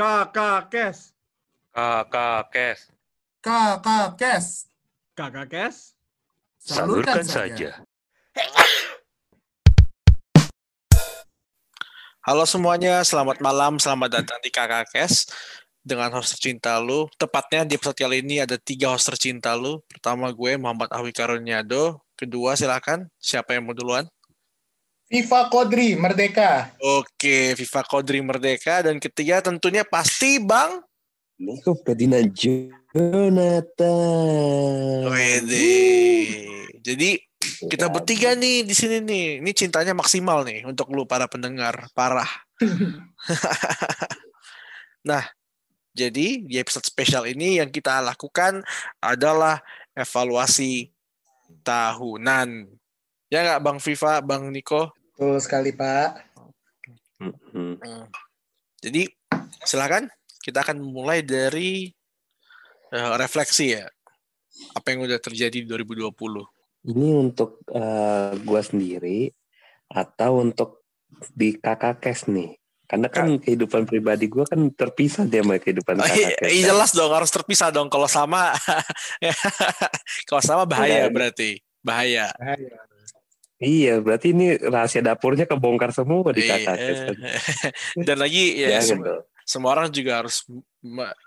Kakak Kes. Kakak Kes. Kakak Kes. Kakak Kes. Salurkan saja. Halo semuanya, selamat malam, selamat datang di Kakak Kes dengan host tercinta lu. Tepatnya di episode kali ini ada tiga host tercinta lu. Pertama gue Muhammad Awi Karuniado. Kedua silakan, siapa yang mau duluan? Viva Kodri Merdeka. Oke, Viva Kodri Merdeka. Dan ketiga tentunya pasti Bang. Nico Ferdinand Jonathan. Wede. Jadi kita bertiga nih di sini nih. Ini cintanya maksimal nih untuk lu para pendengar. Parah. nah, jadi di episode spesial ini yang kita lakukan adalah evaluasi tahunan. Ya nggak Bang Viva, Bang Niko? Betul sekali Pak. Mhm. Hmm. Jadi silakan kita akan mulai dari eh, refleksi ya. Apa yang udah terjadi di 2020? Ini untuk eh, gua sendiri atau untuk di kakak kes nih. Karena kan kehidupan pribadi gua kan terpisah dia sama kehidupan Oh, kakak iya, kes. iya, kan. jelas dong harus terpisah dong kalau sama kalau sama bahaya Udah. berarti bahaya Iya, berarti ini rahasia dapurnya kebongkar semua di kakak kes. kan. Iya. dan lagi ya Jangan sem- dong. semua orang juga harus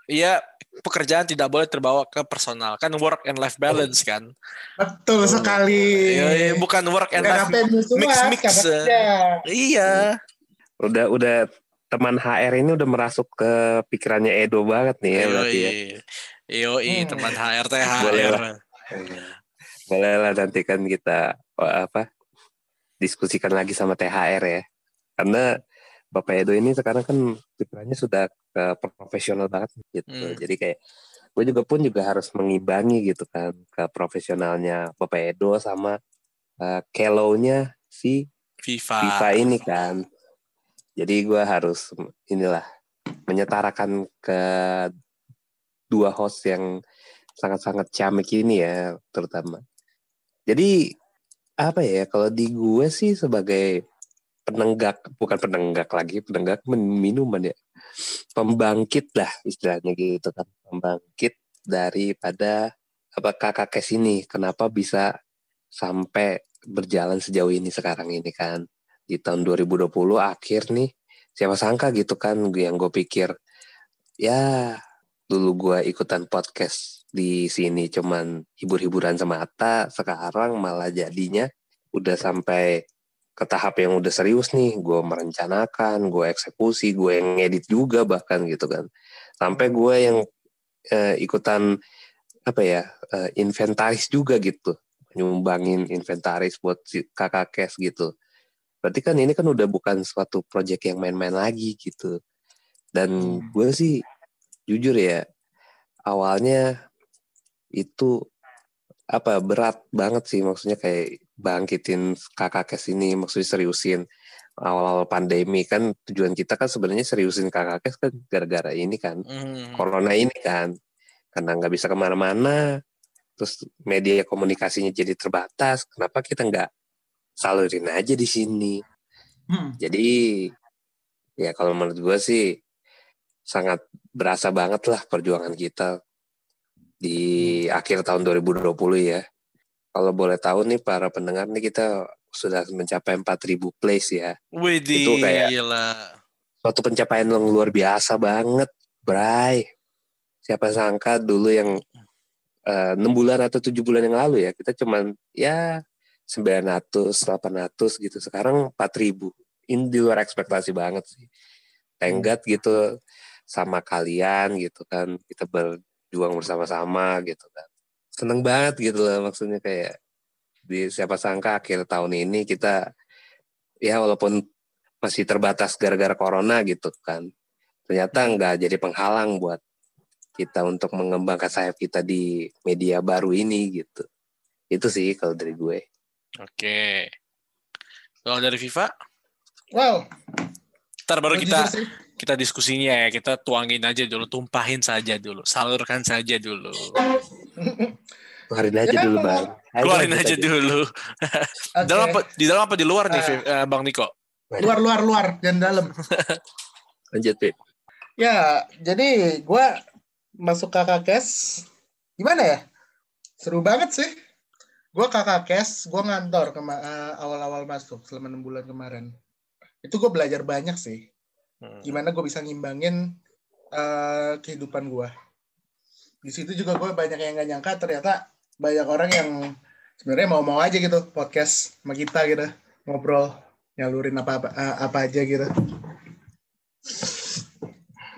ya pekerjaan tidak boleh terbawa ke personal kan work and life balance kan Betul sekali. Iya, iya, bukan work and life Rapen musuhan, mix-mix, kabarnya. iya Udah udah teman HR ini udah merasuk ke pikirannya Edo banget nih ya berarti ya. Yoi, Hmm. teman HR teh Boleh HR. lah. Boleh lah nanti kan kita oh, apa diskusikan lagi sama THR ya. Karena Bapak Edo ini sekarang kan pikirannya sudah ke profesional banget gitu. Hmm. Jadi kayak gue juga pun juga harus mengimbangi gitu kan ke profesionalnya Bapak Edo sama uh, Kelow-nya si FIFA. Viva ini kan. Jadi gue harus inilah menyetarakan ke dua host yang sangat-sangat ciamik ini ya terutama. Jadi apa ya kalau di gue sih sebagai penenggak bukan penenggak lagi penenggak min- minuman ya. Pembangkit lah istilahnya gitu kan. Pembangkit daripada apa kakak kes ini. Kenapa bisa sampai berjalan sejauh ini sekarang ini kan? Di tahun 2020 akhir nih siapa sangka gitu kan yang gue pikir ya dulu gue ikutan podcast di sini cuman hibur-hiburan semata sekarang malah jadinya udah sampai ke tahap yang udah serius nih. Gue merencanakan gue eksekusi gue yang ngedit juga bahkan gitu kan. Sampai gue yang eh, ikutan apa ya eh, inventaris juga gitu. Nyumbangin inventaris buat si kakak kes gitu. Berarti kan ini kan udah bukan suatu project yang main-main lagi gitu. Dan gue sih jujur ya awalnya itu apa berat banget sih maksudnya kayak bangkitin kakak kes ini maksudnya seriusin awal-awal pandemi kan tujuan kita kan sebenarnya seriusin kakak kes kan gara-gara ini kan Hmm. corona ini kan karena nggak bisa ke mana-mana terus media komunikasinya jadi terbatas kenapa kita nggak salurin aja di sini Hmm. jadi ya kalau menurut gue sih sangat berasa banget lah perjuangan kita di akhir tahun 2020 ya. Kalau boleh tahu nih para pendengar nih kita sudah mencapai 4000 plays ya. Widih, Itu kayak- gila. Suatu pencapaian yang luar biasa banget, Bray. Siapa sangka dulu yang eh, 6 bulan atau 7 bulan yang lalu ya, kita cuman ya 900, 800 gitu. Sekarang 4000. Ini di luar ekspektasi banget sih. Tenggat gitu sama kalian gitu kan. Kita berjuang bersama-sama gitu kan. Seneng banget gitu loh maksudnya kayak di siapa sangka akhir tahun ini kita ya walaupun masih terbatas gara-gara corona gitu kan. Ternyata nggak jadi penghalang buat kita untuk mengembangkan sayap kita di media baru ini gitu. Itu sih kalau dari gue. Oke. Kalau dari FIFA, Wow. ntar baru jujur kita sih, kita diskusinya ya, kita tuangin aja dulu, tumpahin saja dulu, salurkan saja dulu, Keluarin aja Ya, dulu bang. Keluarin aja dulu. Dalam apa, di dalam apa di luar nih. Viv- eh, Bang Niko? Luar luar luar dan dalam. Lanjut Pip. Ya, jadi gue masuk kakak kes. Gimana ya? Seru banget sih. Gue kakak kes, gue ngantor kema- eh, awal-awal masuk selama enam bulan kemarin. Itu gue belajar banyak sih. Hmm. Gimana gue bisa ngimbangin eh, kehidupan gue. Di situ juga gue banyak yang gak nyangka ternyata banyak orang yang sebenarnya mau-mau aja gitu podcast sama kita gitu ngobrol nyalurin apa apa, apa aja gitu.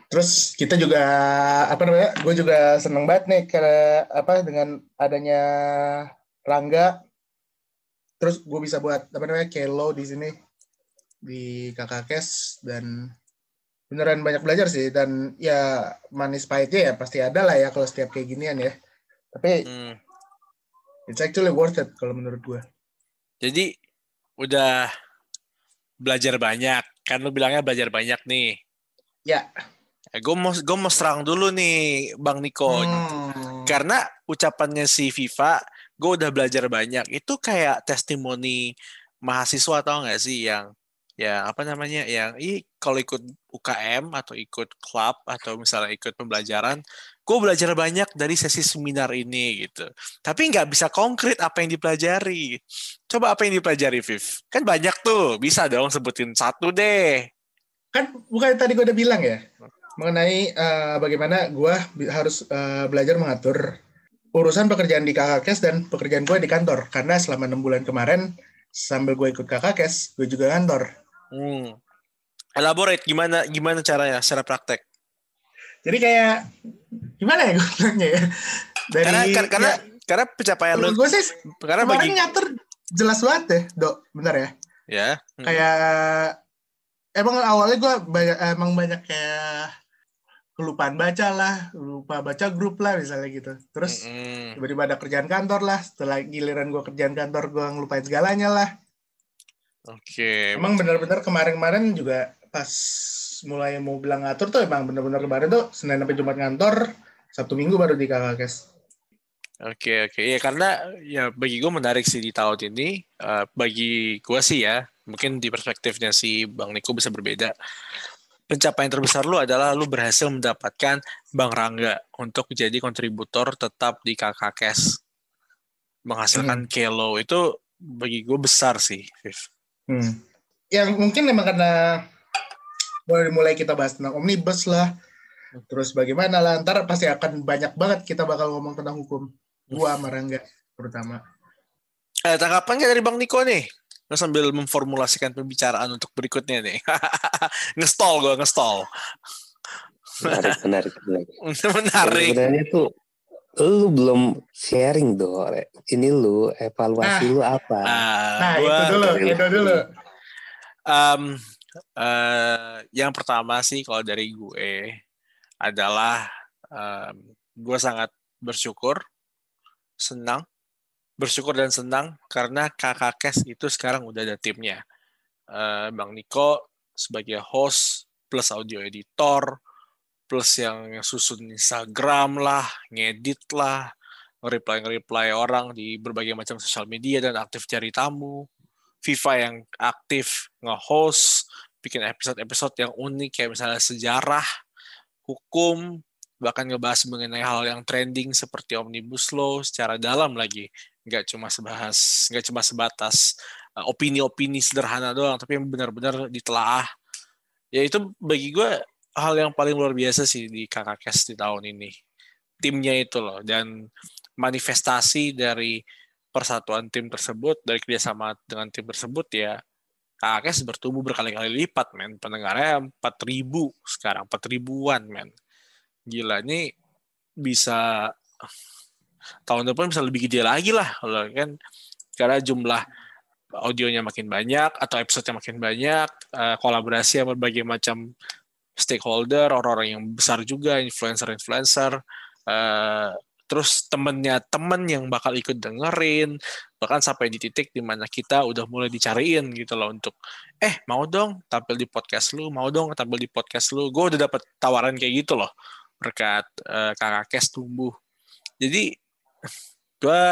Terus kita juga apa namanya? Gue juga seneng banget nih karena apa dengan adanya Rangga. Terus gue bisa buat apa namanya Kelo di sini di kakak kes dan beneran banyak belajar sih dan ya manis pahitnya ya pasti ada lah ya kalau setiap kayak ginian ya. Tapi Hmm. it's actually worth it kalau menurut gue. Jadi udah belajar banyak. Kan lu bilangnya belajar banyak nih. Ya. Eh, gue mau gue mau serang dulu nih Bang Niko. Hmm. Karena ucapannya si Viva, gue udah belajar banyak. Itu kayak testimoni mahasiswa tau nggak sih yang ya apa namanya yang ih kalau ikut UKM atau ikut klub atau misalnya ikut pembelajaran, gue belajar banyak dari sesi seminar ini gitu. Tapi nggak bisa konkret apa yang dipelajari. Coba apa yang dipelajari, Viv? Kan banyak tuh, bisa dong sebutin satu deh. kan bukan tadi gue udah bilang ya mengenai eh, bagaimana gue harus eh, belajar mengatur urusan pekerjaan di kakak kes dan pekerjaan gue di kantor karena selama enam bulan kemarin sambil gue ikut kakak kes gue juga kantor Hmm. Elaborate gimana gimana caranya secara praktek? jadi kayak gimana ya gue bilangnya ya dari Karena karena karena pencapaian lu gue sih karena kemarin bagi ngatur jelas banget deh dok bentar ya ya hmm. kayak emang awalnya gue banyak emang banyak kayak kelupaan baca lah lupa baca grup lah misalnya gitu terus Mm-mm. tiba-tiba ada kerjaan kantor lah setelah giliran gue kerjaan kantor gue ngelupain segalanya lah Oke. emang benar-benar kemarin-kemarin juga pas mulai mau bilang ngatur tuh emang benar-benar kemarin tuh senin sampai jumat kantor sabtu minggu baru di kakak kes Oke oke ya karena ya bagi gue menarik sih di tahun ini Eh, bagi gue sih ya mungkin di perspektifnya si Bang Niko bisa berbeda. Pencapaian terbesar lu adalah lu berhasil mendapatkan Bang Rangga untuk menjadi kontributor tetap di KKKes. Menghasilkan Kelo itu bagi gue besar sih, Viv. Hmm. Yang mungkin emang karena mulai mulai kita bahas tentang omnibus lah, terus bagaimana lah, ntar pasti akan banyak banget kita bakal ngomong tentang hukum. Gua sama Rangga terutama. Eh, tanggapan nggak dari Bang Niko nih? Lu sambil memformulasikan pembicaraan untuk berikutnya nih. ngestol gue, ngestol. Menarik, menarik, menarik. Menarik. Sebenarnya tuh lu belum sharing dong. Ini lu evaluasi Ah. lu apa? Nah, Nah, gua- itu dulu, itu dulu. Em, eh, yang pertama sih kalau dari gue adalah em, gue sangat bersyukur, senang, bersyukur dan senang karena kakak Kes itu sekarang udah ada timnya. Eh, Bang Niko sebagai host plus audio editor plus yang susun Instagram lah, ngedit lah, nge-reply nge-reply orang di berbagai macam sosial media dan aktif cari tamu. Viva yang aktif nge-host, bikin episode-episode yang unik kayak misalnya sejarah, hukum, bahkan ngebahas mengenai hal yang trending seperti Omnibus Law secara dalam lagi. Nggak cuma sebahas, nggak cuma sebatas uh, opini-opini sederhana doang, tapi yang benar-benar ditelaah. Ya itu bagi gue hal yang paling luar biasa sih di kakak Kes di tahun ini. Timnya itu loh, dan manifestasi dari persatuan tim tersebut dari kerjasama dengan tim tersebut ya KKS bertumbuh berkali-kali lipat men. Pendengarnya 4000 sekarang 4000-an men. Gila ini bisa tahun depan bisa lebih gede lagi lah kan. Karena jumlah audionya makin banyak atau episodenya makin banyak eh, kolaborasi sama berbagai macam stakeholder orang-orang yang besar juga influencer-influencer eh, terus temennya temen yang bakal ikut dengerin bahkan sampai di titik di mana kita udah mulai dicariin gitu loh untuk eh mau dong tampil di podcast lu mau dong tampil di podcast lu gue udah dapet tawaran kayak gitu loh berkat eh, kakak Kes tumbuh jadi gue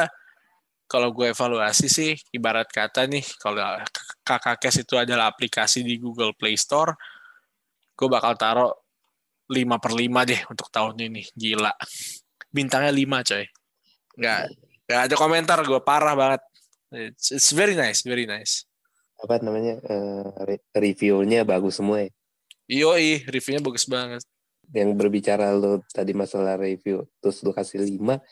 kalau gue evaluasi sih ibarat kata nih kalau kakak Kes itu adalah aplikasi di Google Play Store gue bakal taruh 5 per 5 deh untuk tahun ini. Gila. Bintangnya 5 coy. Nggak, nggak ada komentar gue. Parah banget. It's, it's very nice, very nice. Apa namanya? re- reviewnya bagus semua ya. Yoi, reviewnya bagus banget. Yang berbicara lo tadi masalah review, terus lo kasih 5.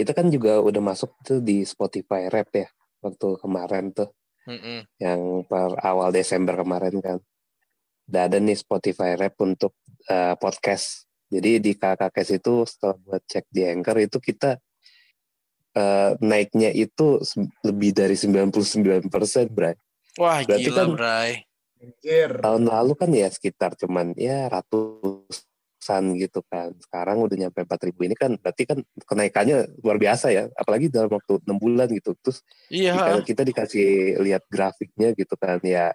Itu kan juga udah masuk tuh di Spotify Rap ya. Waktu kemarin tuh. Mm-mm. yang per awal Desember kemarin kan. Udah ada nih Spotify Rap untuk eh, podcast. Jadi di KKKS itu setelah buat cek di Anchor itu kita eh, naiknya itu lebih dari 99 persen, Bray. Wah, Berarti gila, kan- Bray. Tahun lalu kan ya sekitar cuman ya ratusan gitu kan. Sekarang udah nyampe 4000 ini kan berarti kan kenaikannya luar biasa ya. Apalagi dalam waktu 6 bulan gitu. Terus Iya. Jika kita dikasih lihat grafiknya gitu kan ya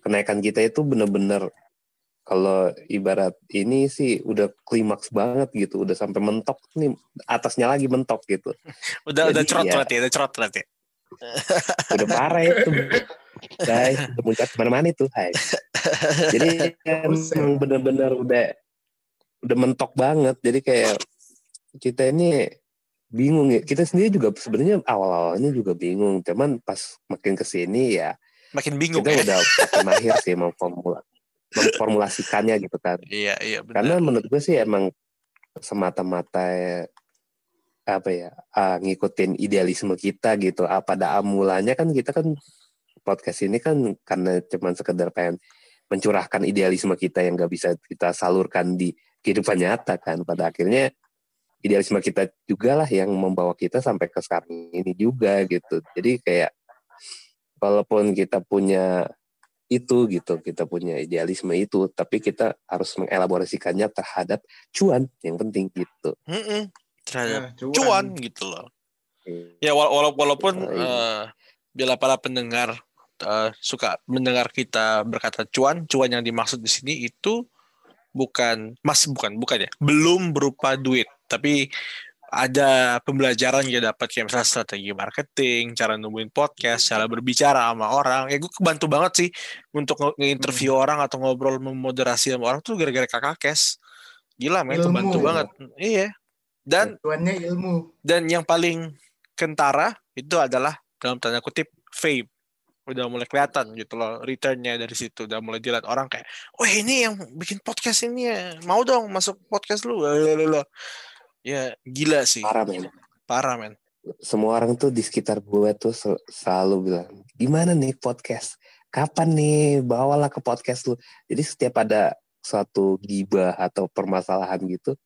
kenaikan kita itu bener-bener kalau ibarat ini sih udah klimaks banget gitu udah sampai mentok nih atasnya lagi mentok gitu Udah udah Jadi, cerot ya. berarti, udah cerot berarti. udah parah itu guys udah muncul ke mana-mana itu hai jadi emang bener-bener udah udah mentok banget jadi kayak kita ini bingung ya kita sendiri juga sebenarnya awal-awalnya juga bingung cuman pas makin ke sini ya Makin bingung kita ya. udah makin mahir sih memformula memformulasikannya gitu kan. Iya, iya benar. karena menurut gue sih emang semata-mata apa ya ah, ngikutin idealisme kita gitu. Ah, pada mulanya kan kita kan podcast ini kan karena cuman sekedar pengen mencurahkan idealisme kita yang gak bisa kita salurkan di kehidupan nyata kan. Pada akhirnya idealisme kita juga lah yang membawa kita sampai ke sekarang ini juga gitu. Jadi kayak walaupun kita punya itu gitu kita punya idealisme itu tapi kita harus mengelaborasikannya terhadap cuan yang penting gitu Mm-mm. Terhadap Nah, cuan gitu loh. Ya wala- wala- walaupun Oh, iya. eh, bila para pendengar eh, suka mendengar kita berkata cuan, cuan yang dimaksud di sini itu bukan mas bukan bukan ya, belum berupa duit, tapi ada pembelajaran yang dapat kayak misalnya strategi marketing, cara nemuin podcast, cara berbicara sama orang. Ya gue kebantu banget sih untuk nge- nge-interview orang atau ngobrol memoderasi sama orang tuh gara-gara kakak kes. Gila men, Ilmu. kebantu banget. Iya. Dan Tuannya ilmu. dan yang paling kentara itu adalah dalam tanda kutip fame udah mulai kelihatan gitu loh returnnya dari situ udah mulai dilihat orang kayak wah ini yang bikin podcast ini ya mau dong masuk podcast lu Lalalala. Ya gila sih. Parah men. Parah men. Semua orang tuh di sekitar gue tuh sel- selalu bilang gimana nih podcast? Kapan nih? Bawalah ke podcast lu. Jadi setiap ada suatu gibah atau permasalahan gitu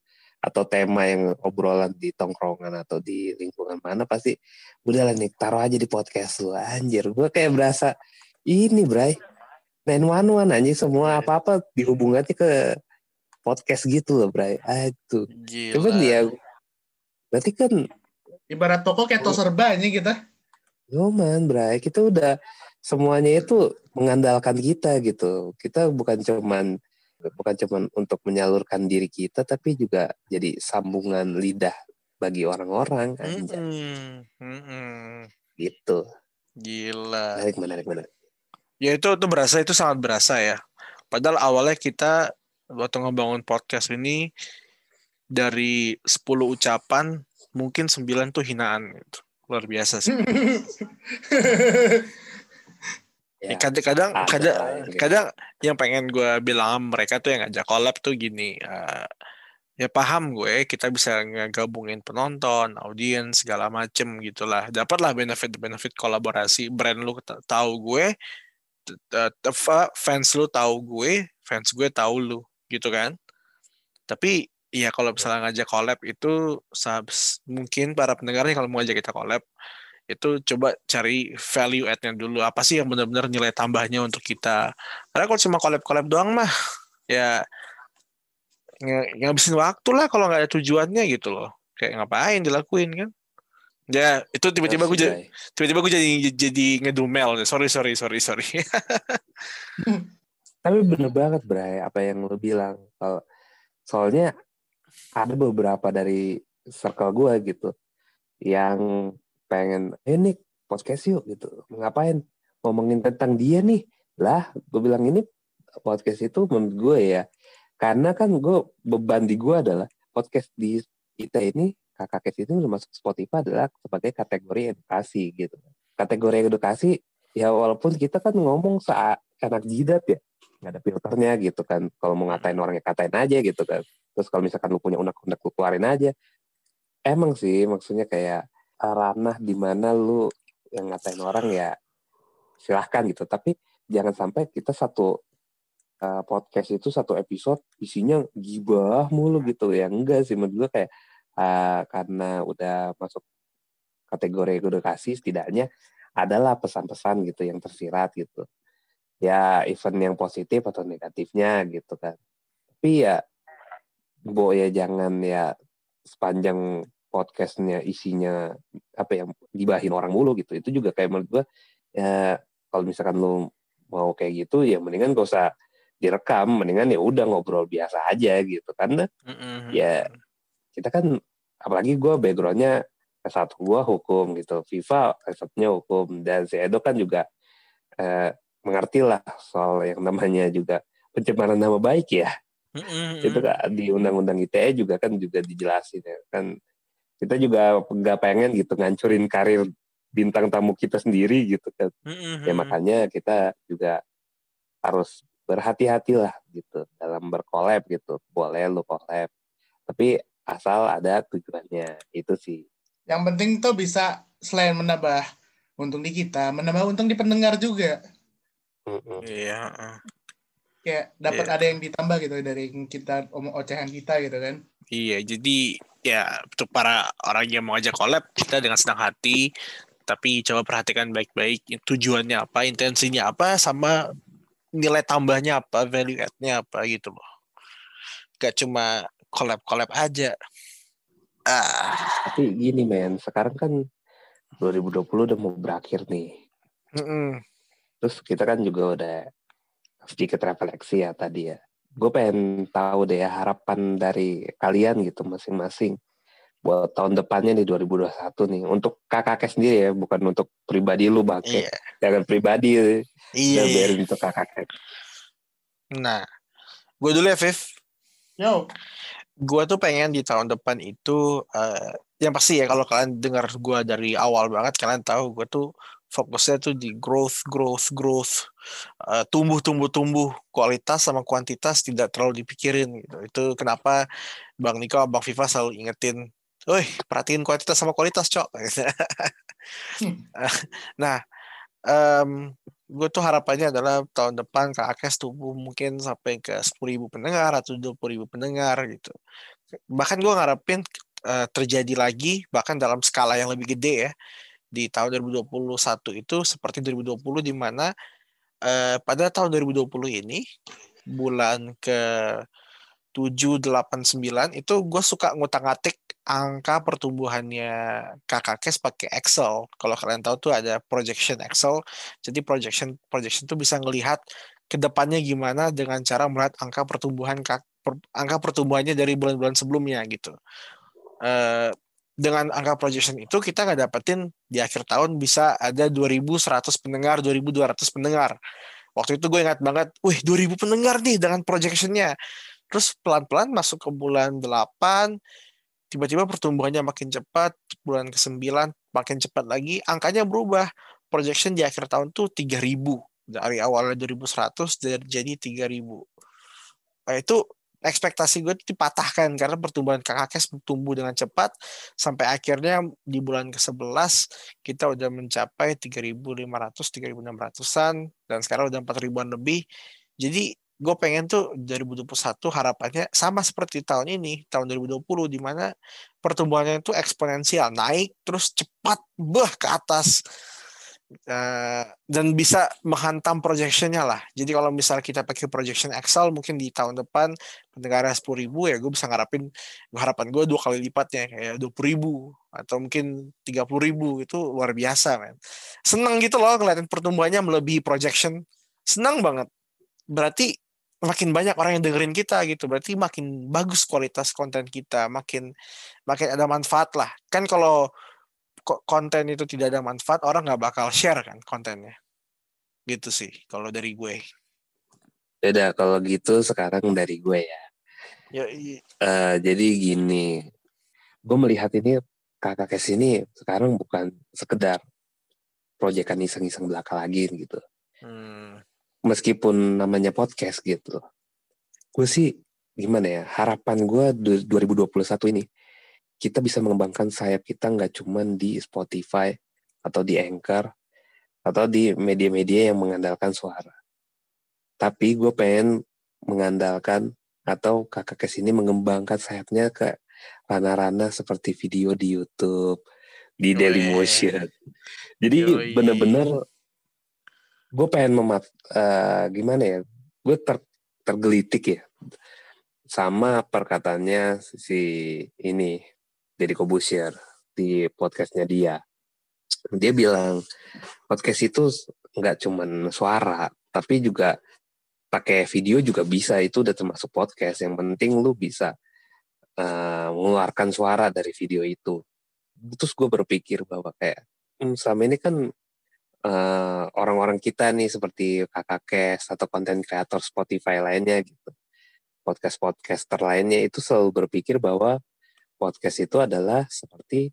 atau tema yang obrolan di tongkrongan atau di lingkungan mana pasti udahlah nih taruh aja di podcast lu. Anjir gue kayak berasa ini bray 911 anjir semua apa-apa dihubungannya ke podcast gitu loh bray aduh gila cuman ya berarti kan Ibarat toko kayak serba aja kita. Yoman, Bray, kita udah semuanya itu mengandalkan kita gitu. Kita bukan cuman bukan cuman untuk menyalurkan diri kita, tapi juga jadi sambungan lidah bagi orang-orang anjay. Mm-mm. Mm-mm. gitu. gila Menarik, menarik, menarik. ya itu itu berasa itu sangat berasa ya padahal awalnya kita waktu ngebangun podcast ini dari 10 ucapan mungkin 9 tuh hinaan gitu. luar biasa sih. Ya, Ya, kadang-kadang ada kadang kadang yang pengen gue bilang sama mereka tuh yang ngajak collab tuh gini eh, ya paham gue kita bisa ngegabungin penonton audiens segala macem gitulah. Dapatlah benefit benefit kolaborasi brand lu tahu gue apa, fans lu tahu gue fans gue tahu lu gitu kan. Tapi ya kalau misalnya ngajak collab itu mungkin para pendengarnya kalau mau ngajak kita collab itu coba cari value add-nya dulu. Apa sih yang benar-benar nilai tambahnya untuk kita? Karena kalau cuma collab-collab doang mah ya ngabisin waktu lah kalau nggak ada tujuannya gitu loh. Kayak ngapain dilakuin kan? Ya itu tiba-tiba gue jadi tiba-tiba gue jadi jadi ngedumel. Sorry sorry sorry sorry Tapi bener banget, Bray, apa yang lu bilang. Kalau soalnya ada beberapa dari circle gue gitu yang pengen, eh nih podcast yuk gitu. Ngapain? Ngomongin tentang dia nih. Lah, gue bilang ini podcast itu menurut gue ya karena kan gue beban di gue adalah podcast di kita ini kakak kes itu masuk Spotify adalah sebagai kategori edukasi gitu kategori edukasi ya walaupun kita kan ngomong saat anak jidat ya nggak ada filternya gitu kan. Kalau mau ngatain orang ya katain aja gitu kan. Terus kalau misalkan lu punya unek-unek lu keluarin aja. Emang sih maksudnya kayak ranah di mana lu yang ngatain orang ya silahkan gitu. Tapi jangan sampai kita satu uh, podcast itu satu episode isinya gibah mulu gitu. Ya enggak sih menurut gue kayak uh, karena udah masuk kategori edukasi setidaknya adalah pesan-pesan gitu yang tersirat gitu ya event yang positif atau negatifnya gitu kan. Tapi ya bo ya jangan ya sepanjang podcastnya isinya apa yang gibahin orang mulu gitu. Itu juga kayak menurut gue ya kalau misalkan lu mau kayak gitu ya mendingan gak usah direkam mendingan ya udah ngobrol biasa aja gitu. Karena Mm-mm. ya kita kan apalagi gue backgroundnya S1 gue hukum gitu. FIFA S1-nya hukum. Dan si Edo kan juga eh, mengerti lah soal yang namanya juga pencemaran nama baik ya Mm-mm. itu kan di undang-undang ITE juga kan juga dijelasin ya kan kita juga nggak pengen gitu ngancurin karir bintang tamu kita sendiri gitu kan Mm-mm. ya makanya kita juga harus berhati-hatilah gitu dalam berkolab gitu boleh lu collab tapi asal ada tujuannya itu sih Yang penting tuh bisa selain menambah untung di kita, menambah untung di pendengar juga. Iya. Kayak dapat Iya. ada yang ditambah gitu dari kita omong ocehan kita gitu kan. Iya, jadi ya untuk para orang yang mau ajak collab, kita dengan senang hati, tapi coba perhatikan baik-baik tujuannya apa, intensinya apa, sama nilai tambahnya apa, value add-nya apa gitu loh. Gak cuma collab-collab aja. Ah, tapi gini men sekarang kan 2020 udah mau berakhir nih mm-mm. Terus kita kan juga udah sedikit refleksi ya tadi ya gue pengen tahu deh ya harapan dari kalian gitu masing-masing buat tahun depannya nih 2021 nih untuk kakak sendiri ya bukan untuk pribadi lu bangke Iya, jangan pribadi iya. ya iya. biarin untuk kakak Nah, gue dulu ya, Viv. Yo, gue tuh pengen di tahun depan itu eh yang pasti ya kalau kalian dengar gue dari awal banget kalian tahu gue tuh fokusnya tuh di growth growth growth Eh, tumbuh tumbuh tumbuh kualitas sama kuantitas tidak terlalu dipikirin gitu itu kenapa bang Niko bang Viva selalu ingetin Woi, perhatiin kuantitas sama kualitas, cok. nah, em gue tuh harapannya adalah tahun depan Kak Akes tumbuh mungkin sampai ke 10.000 pendengar atau 20.000 pendengar gitu. Bahkan gue ngarepin eh, terjadi lagi bahkan dalam skala yang lebih gede ya di tahun 2021 itu seperti 2020 di mana eh, pada tahun 2020 ini bulan ke 7, 8, 9 itu gue suka ngutak-ngatik angka pertumbuhannya kakak pakai Excel. Kalau kalian tahu tuh ada projection Excel. Jadi projection projection tuh bisa ngelihat ke depannya gimana dengan cara melihat angka pertumbuhan angka pertumbuhannya dari bulan-bulan sebelumnya gitu. Eh, dengan angka projection itu kita nggak dapetin di akhir tahun bisa ada 2.100 pendengar, 2.200 pendengar. Waktu itu gue ingat banget, wih 2.000 pendengar nih dengan projectionnya. Terus pelan-pelan masuk ke bulan 8, tiba-tiba pertumbuhannya makin cepat, bulan ke-9 makin cepat lagi, angkanya berubah. Projection di akhir tahun tuh 3000 dari awalnya 2100 dan jadi 3000. Nah, itu ekspektasi gue tuh dipatahkan karena pertumbuhan KKKS tumbuh dengan cepat sampai akhirnya di bulan ke-11 kita udah mencapai 3.500 3.600-an dan sekarang udah 4.000-an lebih. Jadi gue pengen tuh 2021 harapannya sama seperti tahun ini, tahun 2020 di mana pertumbuhannya itu eksponensial, naik terus cepat beh ke atas. Eh, dan bisa menghantam projectionnya lah. Jadi kalau misal kita pakai projection Excel mungkin di tahun depan pendengarnya sepuluh ribu ya gue bisa ngarapin harapan gue dua kali lipatnya kayak dua ribu atau mungkin tiga puluh ribu itu luar biasa men. Seneng gitu loh ngeliatin pertumbuhannya melebihi projection. Senang banget. Berarti makin banyak orang yang dengerin kita gitu. Berarti makin bagus kualitas konten kita, makin makin ada manfaat lah. Kan kalau konten itu tidak ada manfaat, orang nggak bakal share kan kontennya. Gitu sih kalau dari gue. Beda kalau gitu sekarang dari gue ya. Ya, i- Eh, jadi gini, gue melihat ini kakak kes ini sekarang bukan sekedar proyekan iseng-iseng belaka lagi gitu. hmm, Meskipun namanya podcast gitu. Gue sih gimana ya, harapan gue 2021 ini kita bisa mengembangkan sayap kita nggak cuman di Spotify atau di Anchor atau di media-media yang mengandalkan suara. Tapi gue pengen mengandalkan atau kakak kes ini mengembangkan sayapnya ke ranah-ranah seperti video di YouTube, di Weh. Dailymotion. Jadi Yoi. bener-bener gue pengen memat eh, gimana ya? Gue ter- tergelitik ya sama perkataannya si ini Deddy Kobusier di podcastnya dia. Dia bilang podcast itu nggak cuman suara, tapi juga pakai video juga bisa. Itu udah termasuk podcast. Yang penting lu bisa eh, mengeluarkan suara dari video itu. Terus gue berpikir bahwa kayak hmm, selama ini kan eh, orang-orang kita nih seperti kakak Kes atau konten kreator Spotify lainnya gitu, podcast podcaster lainnya itu selalu berpikir bahwa podcast itu adalah seperti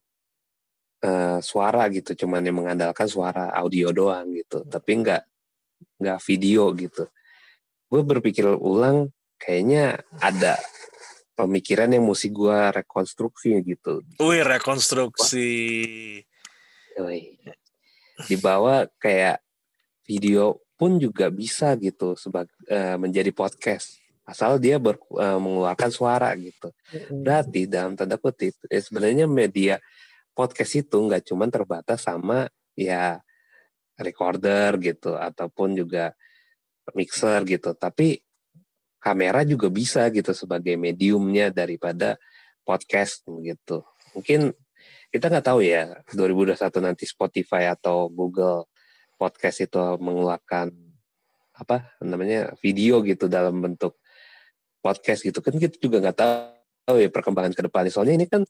eh, suara gitu, cuman yang mengandalkan suara audio doang gitu, tapi nggak nggak video gitu. Gue berpikir ulang, kayaknya ada pemikiran yang mesti gue rekonstruksi gitu. Wih, rekonstruksi. Yoi. Dibawa kayak video pun juga bisa gitu sebagai menjadi podcast asal dia ber, eh, mengeluarkan suara gitu. Berarti dalam tanda kutip eh, sebenarnya media podcast itu nggak cuma terbatas sama ya recorder gitu ataupun juga mixer gitu, tapi kamera juga bisa gitu sebagai mediumnya daripada podcast gitu. Mungkin kita nggak tahu ya 2021 nanti Spotify atau Google Podcast itu mengeluarkan apa namanya video gitu dalam bentuk podcast gitu kan kita juga nggak tahu ya perkembangan ke depannya soalnya ini kan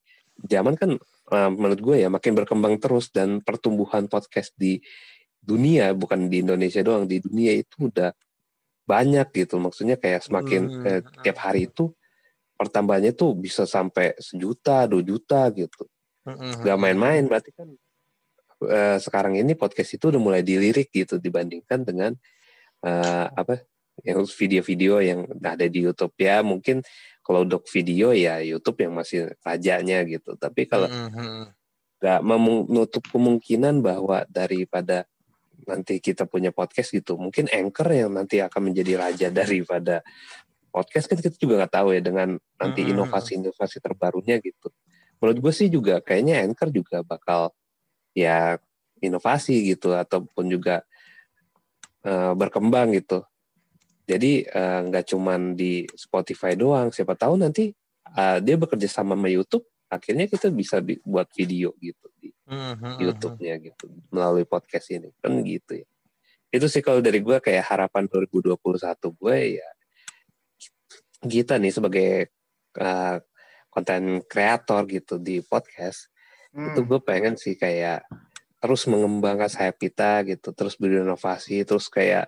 zaman kan eh, menurut gue ya makin berkembang terus dan pertumbuhan podcast di dunia bukan di Indonesia doang di dunia itu udah banyak gitu maksudnya kayak semakin Hmm. eh, tiap hari itu pertambahannya tuh bisa sampai sejuta dua juta gitu Mm-mm. gak main-main berarti kan eh, sekarang ini podcast itu udah mulai dilirik gitu dibandingkan dengan eh, apa yang video-video yang ada di YouTube. Ya mungkin kalau untuk video ya YouTube yang masih rajanya gitu. Tapi kalau Mm-mm. nggak menutup kemungkinan bahwa daripada nanti kita punya podcast gitu mungkin anchor yang nanti akan menjadi raja daripada podcast kan kita juga nggak tahu ya dengan nanti inovasi-inovasi terbarunya gitu. Menurut gue sih juga kayaknya anchor juga bakal ya inovasi gitu ataupun juga eh, berkembang gitu jadi eh, nggak cuman di Spotify doang siapa tahu nanti eh, dia bekerja sama sama YouTube akhirnya kita bisa bi- buat video gitu di Mm-mm. YouTube-nya gitu melalui podcast ini kan gitu ya itu sih kalau dari gue kayak harapan 2021 gue ya kita nih sebagai uh, konten kreator gitu di podcast Hmm. itu gue pengen sih kayak terus mengembangkan sayap kita gitu terus berinovasi terus kayak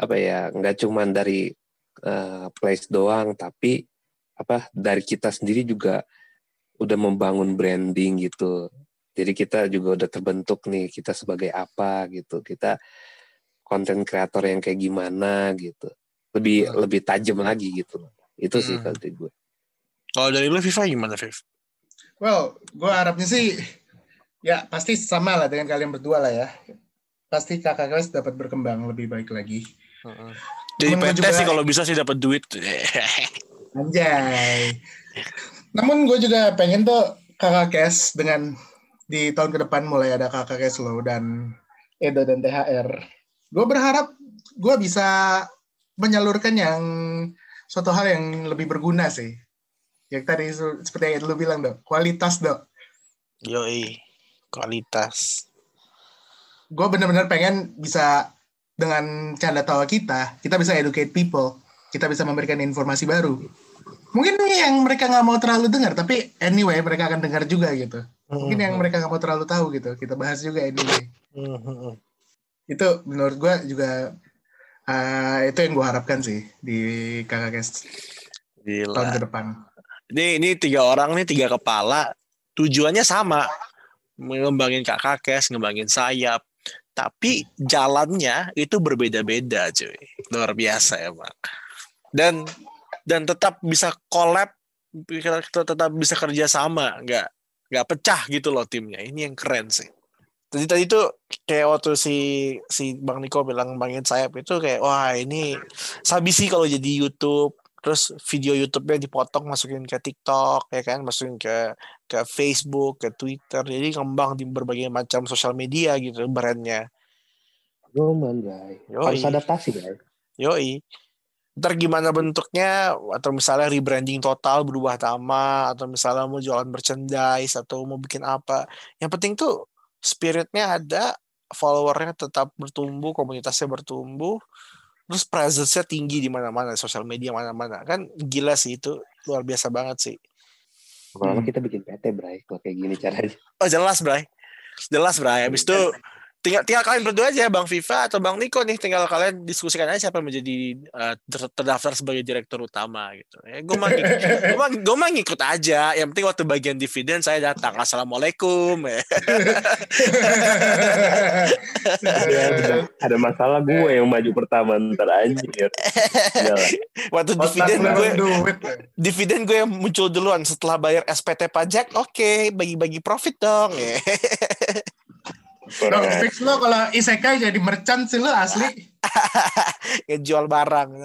apa ya nggak cuman dari uh, place doang tapi apa dari kita sendiri juga udah membangun branding gitu jadi kita juga udah terbentuk nih kita sebagai apa gitu kita konten kreator yang kayak gimana gitu lebih lebih tajam lagi gitu itu sih Hmm. kalau dari gue Kalau dari lu Viva gimana, Viv? Well, gue harapnya sih ya pasti sama lah dengan kalian berdua lah ya. Pasti kakak kelas dapat berkembang lebih baik lagi. Jadi PT juga- sih kalau bisa sih dapat duit. Anjay. Namun gue juga pengen tuh kakak kes dengan di tahun ke depan mulai ada kakak kes lo dan Edo dan THR. Gue berharap gue bisa menyalurkan yang suatu hal yang lebih berguna sih. Yang tadi seperti yang lu bilang dok, kualitas dok. Yoi, kualitas. Gue bener-bener pengen bisa dengan canda tawa kita, kita bisa educate people. Kita bisa memberikan informasi baru. Mungkin yang mereka nggak mau terlalu dengar, tapi anyway mereka akan dengar juga gitu. Mungkin yang mereka nggak mau terlalu tahu gitu. Kita bahas juga anyway. Mm-hmm. Itu menurut gue juga uh, itu yang gue harapkan sih di kakak. Gila. tahun ke depan. Ini ini tiga orang nih tiga kepala tujuannya sama ngembangin kakak kes, ngembangin sayap. Tapi jalannya itu berbeda-beda, cuy. Luar biasa emang. Dan dan tetap bisa collab, tetap bisa kerja sama, nggak nggak pecah gitu loh timnya. Ini yang keren sih. Tadi tadi tuh kayak waktu si si Bang Niko bilang ngembangin sayap itu kayak wah ini sabi sih kalau jadi YouTube terus video YouTube-nya dipotong masukin ke TikTok ya kan? Masukin ke ke Facebook ke Twitter. Jadi ngembang di berbagai macam sosial media gitu brandnya. Roman, guys. Harus adaptasi, guys. yoi. Ntar gimana bentuknya? Atau misalnya rebranding total berubah nama atau misalnya mau jualan merchandise atau mau bikin apa. Yang penting tuh spiritnya ada followernya tetap bertumbuh komunitasnya bertumbuh terus presence-nya tinggi di mana-mana sosial media mana-mana kan gila sih itu luar biasa banget sih Lama-lama Hmm. kita bikin PT, Bray. Kalau kayak gini caranya. Oh jelas Bray. Jelas Bray. Habis itu tinggal tinggal kalian berdua aja Bang Viva atau Bang Niko nih tinggal kalian diskusikan aja siapa yang menjadi eh, ter- terdaftar sebagai direktur utama gitu. Ya gue mah gue mah gue mah ngikut aja. Yang penting waktu bagian dividen saya datang. Assalamualaikum. Ya. Ada masalah gue yang maju pertama ntar anjir. Waktu dividen gue dividen gue yang muncul duluan setelah bayar SPT pajak. Oke, bagi-bagi profit dong. Dong, fix lo kalau isekai jadi merchant sih lo asli. Ngejual barang.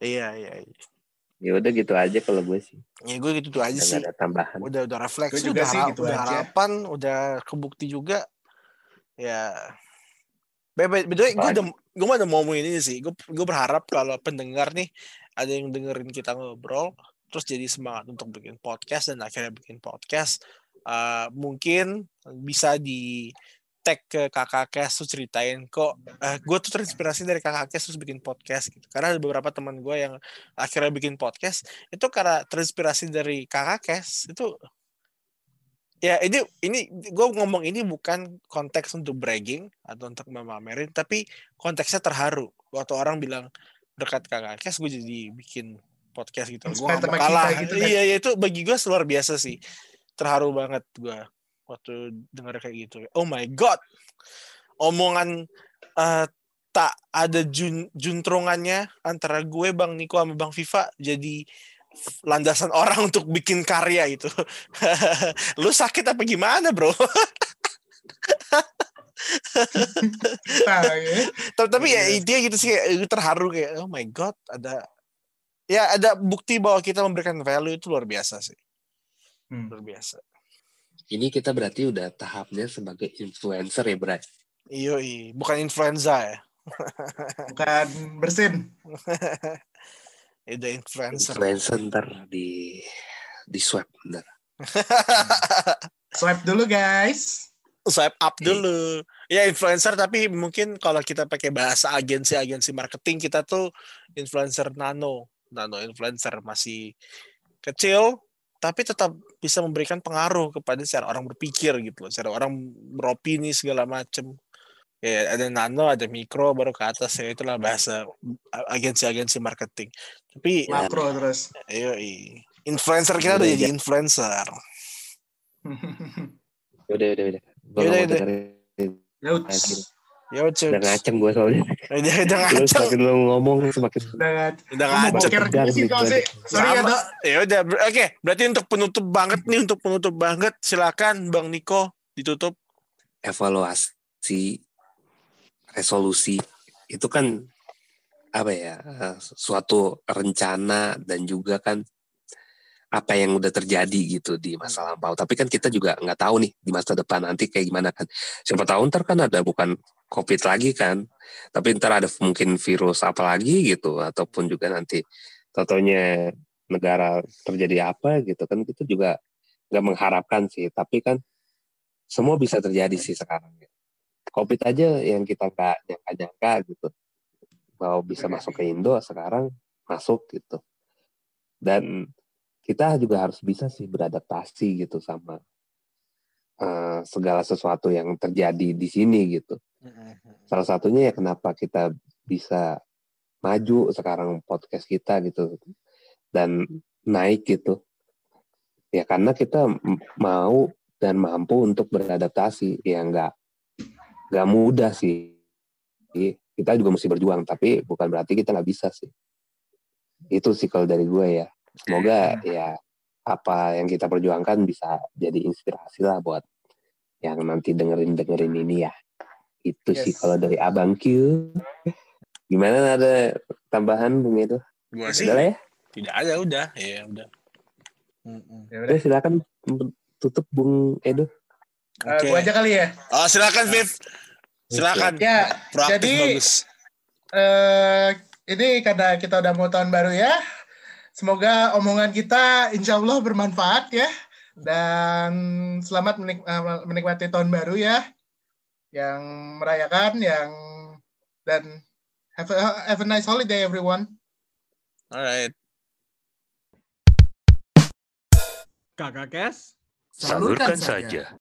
iya, iya, iya. Ya udah gitu aja kalau gue sih. Ya gue gitu aja Nggak sih. ada tambahan. udah udah refleksi Gue juga udah, sih gitu udah aja. harapan udah kebukti juga ya bebe beda gue udah gue mau ngomongin ini sih gue gue berharap kalau pendengar nih ada yang dengerin kita ngobrol terus jadi semangat untuk bikin podcast dan akhirnya bikin podcast Eh, mungkin bisa di tag ke kakak Kes ceritain kok eh, gue tuh terinspirasi dari kakak Kes terus bikin podcast gitu. Karena ada beberapa teman gue yang akhirnya bikin podcast itu karena terinspirasi dari kakak Kes itu ya ini ini gue ngomong ini bukan konteks untuk bragging atau untuk memamerin tapi konteksnya terharu. Waktu orang bilang berkat kakak Kes gue jadi bikin podcast gitu. Gue gak mau kalah. gitu kan. iya iya itu bagi gue luar biasa sih terharu banget gue waktu dengar kayak gitu. Oh my god! Omongan eh, tak ada jun, juntrungannya antara gue bang Niko sama bang Viva jadi landasan orang untuk bikin karya itu. Lu sakit apa gimana bro? Tapi, tapi ya Iya. intinya gitu sih kayak terharu kayak oh my god ada ya ada bukti bahwa kita memberikan value itu luar biasa sih Hmm. luar biasa Ini kita berarti udah tahapnya sebagai influencer ya, Bray. iyo bukan influenza ya Bukan bersin. itu influencer Influencer ntar di di swab ntar. Swipe dulu guys. swipe up dulu. Ya influencer tapi mungkin kalau kita pakai bahasa agensi-agensi marketing kita tuh influencer nano, nano influencer masih kecil tapi tetap bisa memberikan pengaruh kepada cara orang berpikir gitu loh, cara orang beropini segala macem. Ya ada nano, ada mikro, baru ke atas ya itulah bahasa agensi-agensi marketing. Tapi Makro terus. ayo influencer kita udah jadi influencer. Udah, udah, udah. Mau yaudah. Ya udah, Udah ngacem gue soalnya. udah, udah Lu ngaceng, semakin lu ngomong semakin Udah udah gua sih. nih. Sorry ya. Dok. Ya udah, oke. Berarti untuk penutup banget nih, untuk penutup banget, silakan Bang Niko ditutup. evaluasi resolusi itu kan apa ya eh, suatu rencana dan juga kan apa yang udah terjadi gitu di masa lampau. Tapi kan kita juga nggak tahu nih di masa depan nanti kayak gimana kan. Siapa tahu ntar kan ada bukan covid lagi kan. Tapi ntar ada mungkin virus apa lagi gitu ataupun juga nanti totonya negara terjadi apa gitu kan kita juga nggak mengharapkan sih. Tapi kan semua bisa terjadi sih sekarang ya. Covid aja yang kita nggak nyangka-nyangka gitu. Mau bisa masuk ke Indo sekarang masuk gitu. Dan kita juga harus bisa sih beradaptasi gitu sama eh, segala sesuatu yang terjadi di sini gitu. Salah satunya ya kenapa kita bisa maju sekarang podcast kita gitu dan naik gitu. Ya karena kita mau dan mampu untuk beradaptasi. Ya nggak nggak mudah sih. Kita juga mesti berjuang tapi bukan berarti kita nggak bisa sih. Itu sih kalau dari gue ya semoga ya apa yang kita perjuangkan bisa jadi inspirasi lah buat yang nanti dengerin dengerin ini ya itu sih Yes. kalau dari abang Q gimana ada tambahan Bung Edo Gua sih udah lah ya tidak ada udah. Ya udah. Ya udah. udah silakan tutup Bung Edo Eh, Oke. gua aja kali ya. Oh, silakan Viv. Silakan. Ya, Proaktif jadi bagus. eh ini karena kita udah mau tahun baru ya. Semoga omongan kita insya Allah bermanfaat ya. Dan selamat menik- eh, menikmati tahun baru ya. Yang merayakan, yang dan have a, have a nice holiday everyone. Alright. Kakak Kes. Salurkan saja.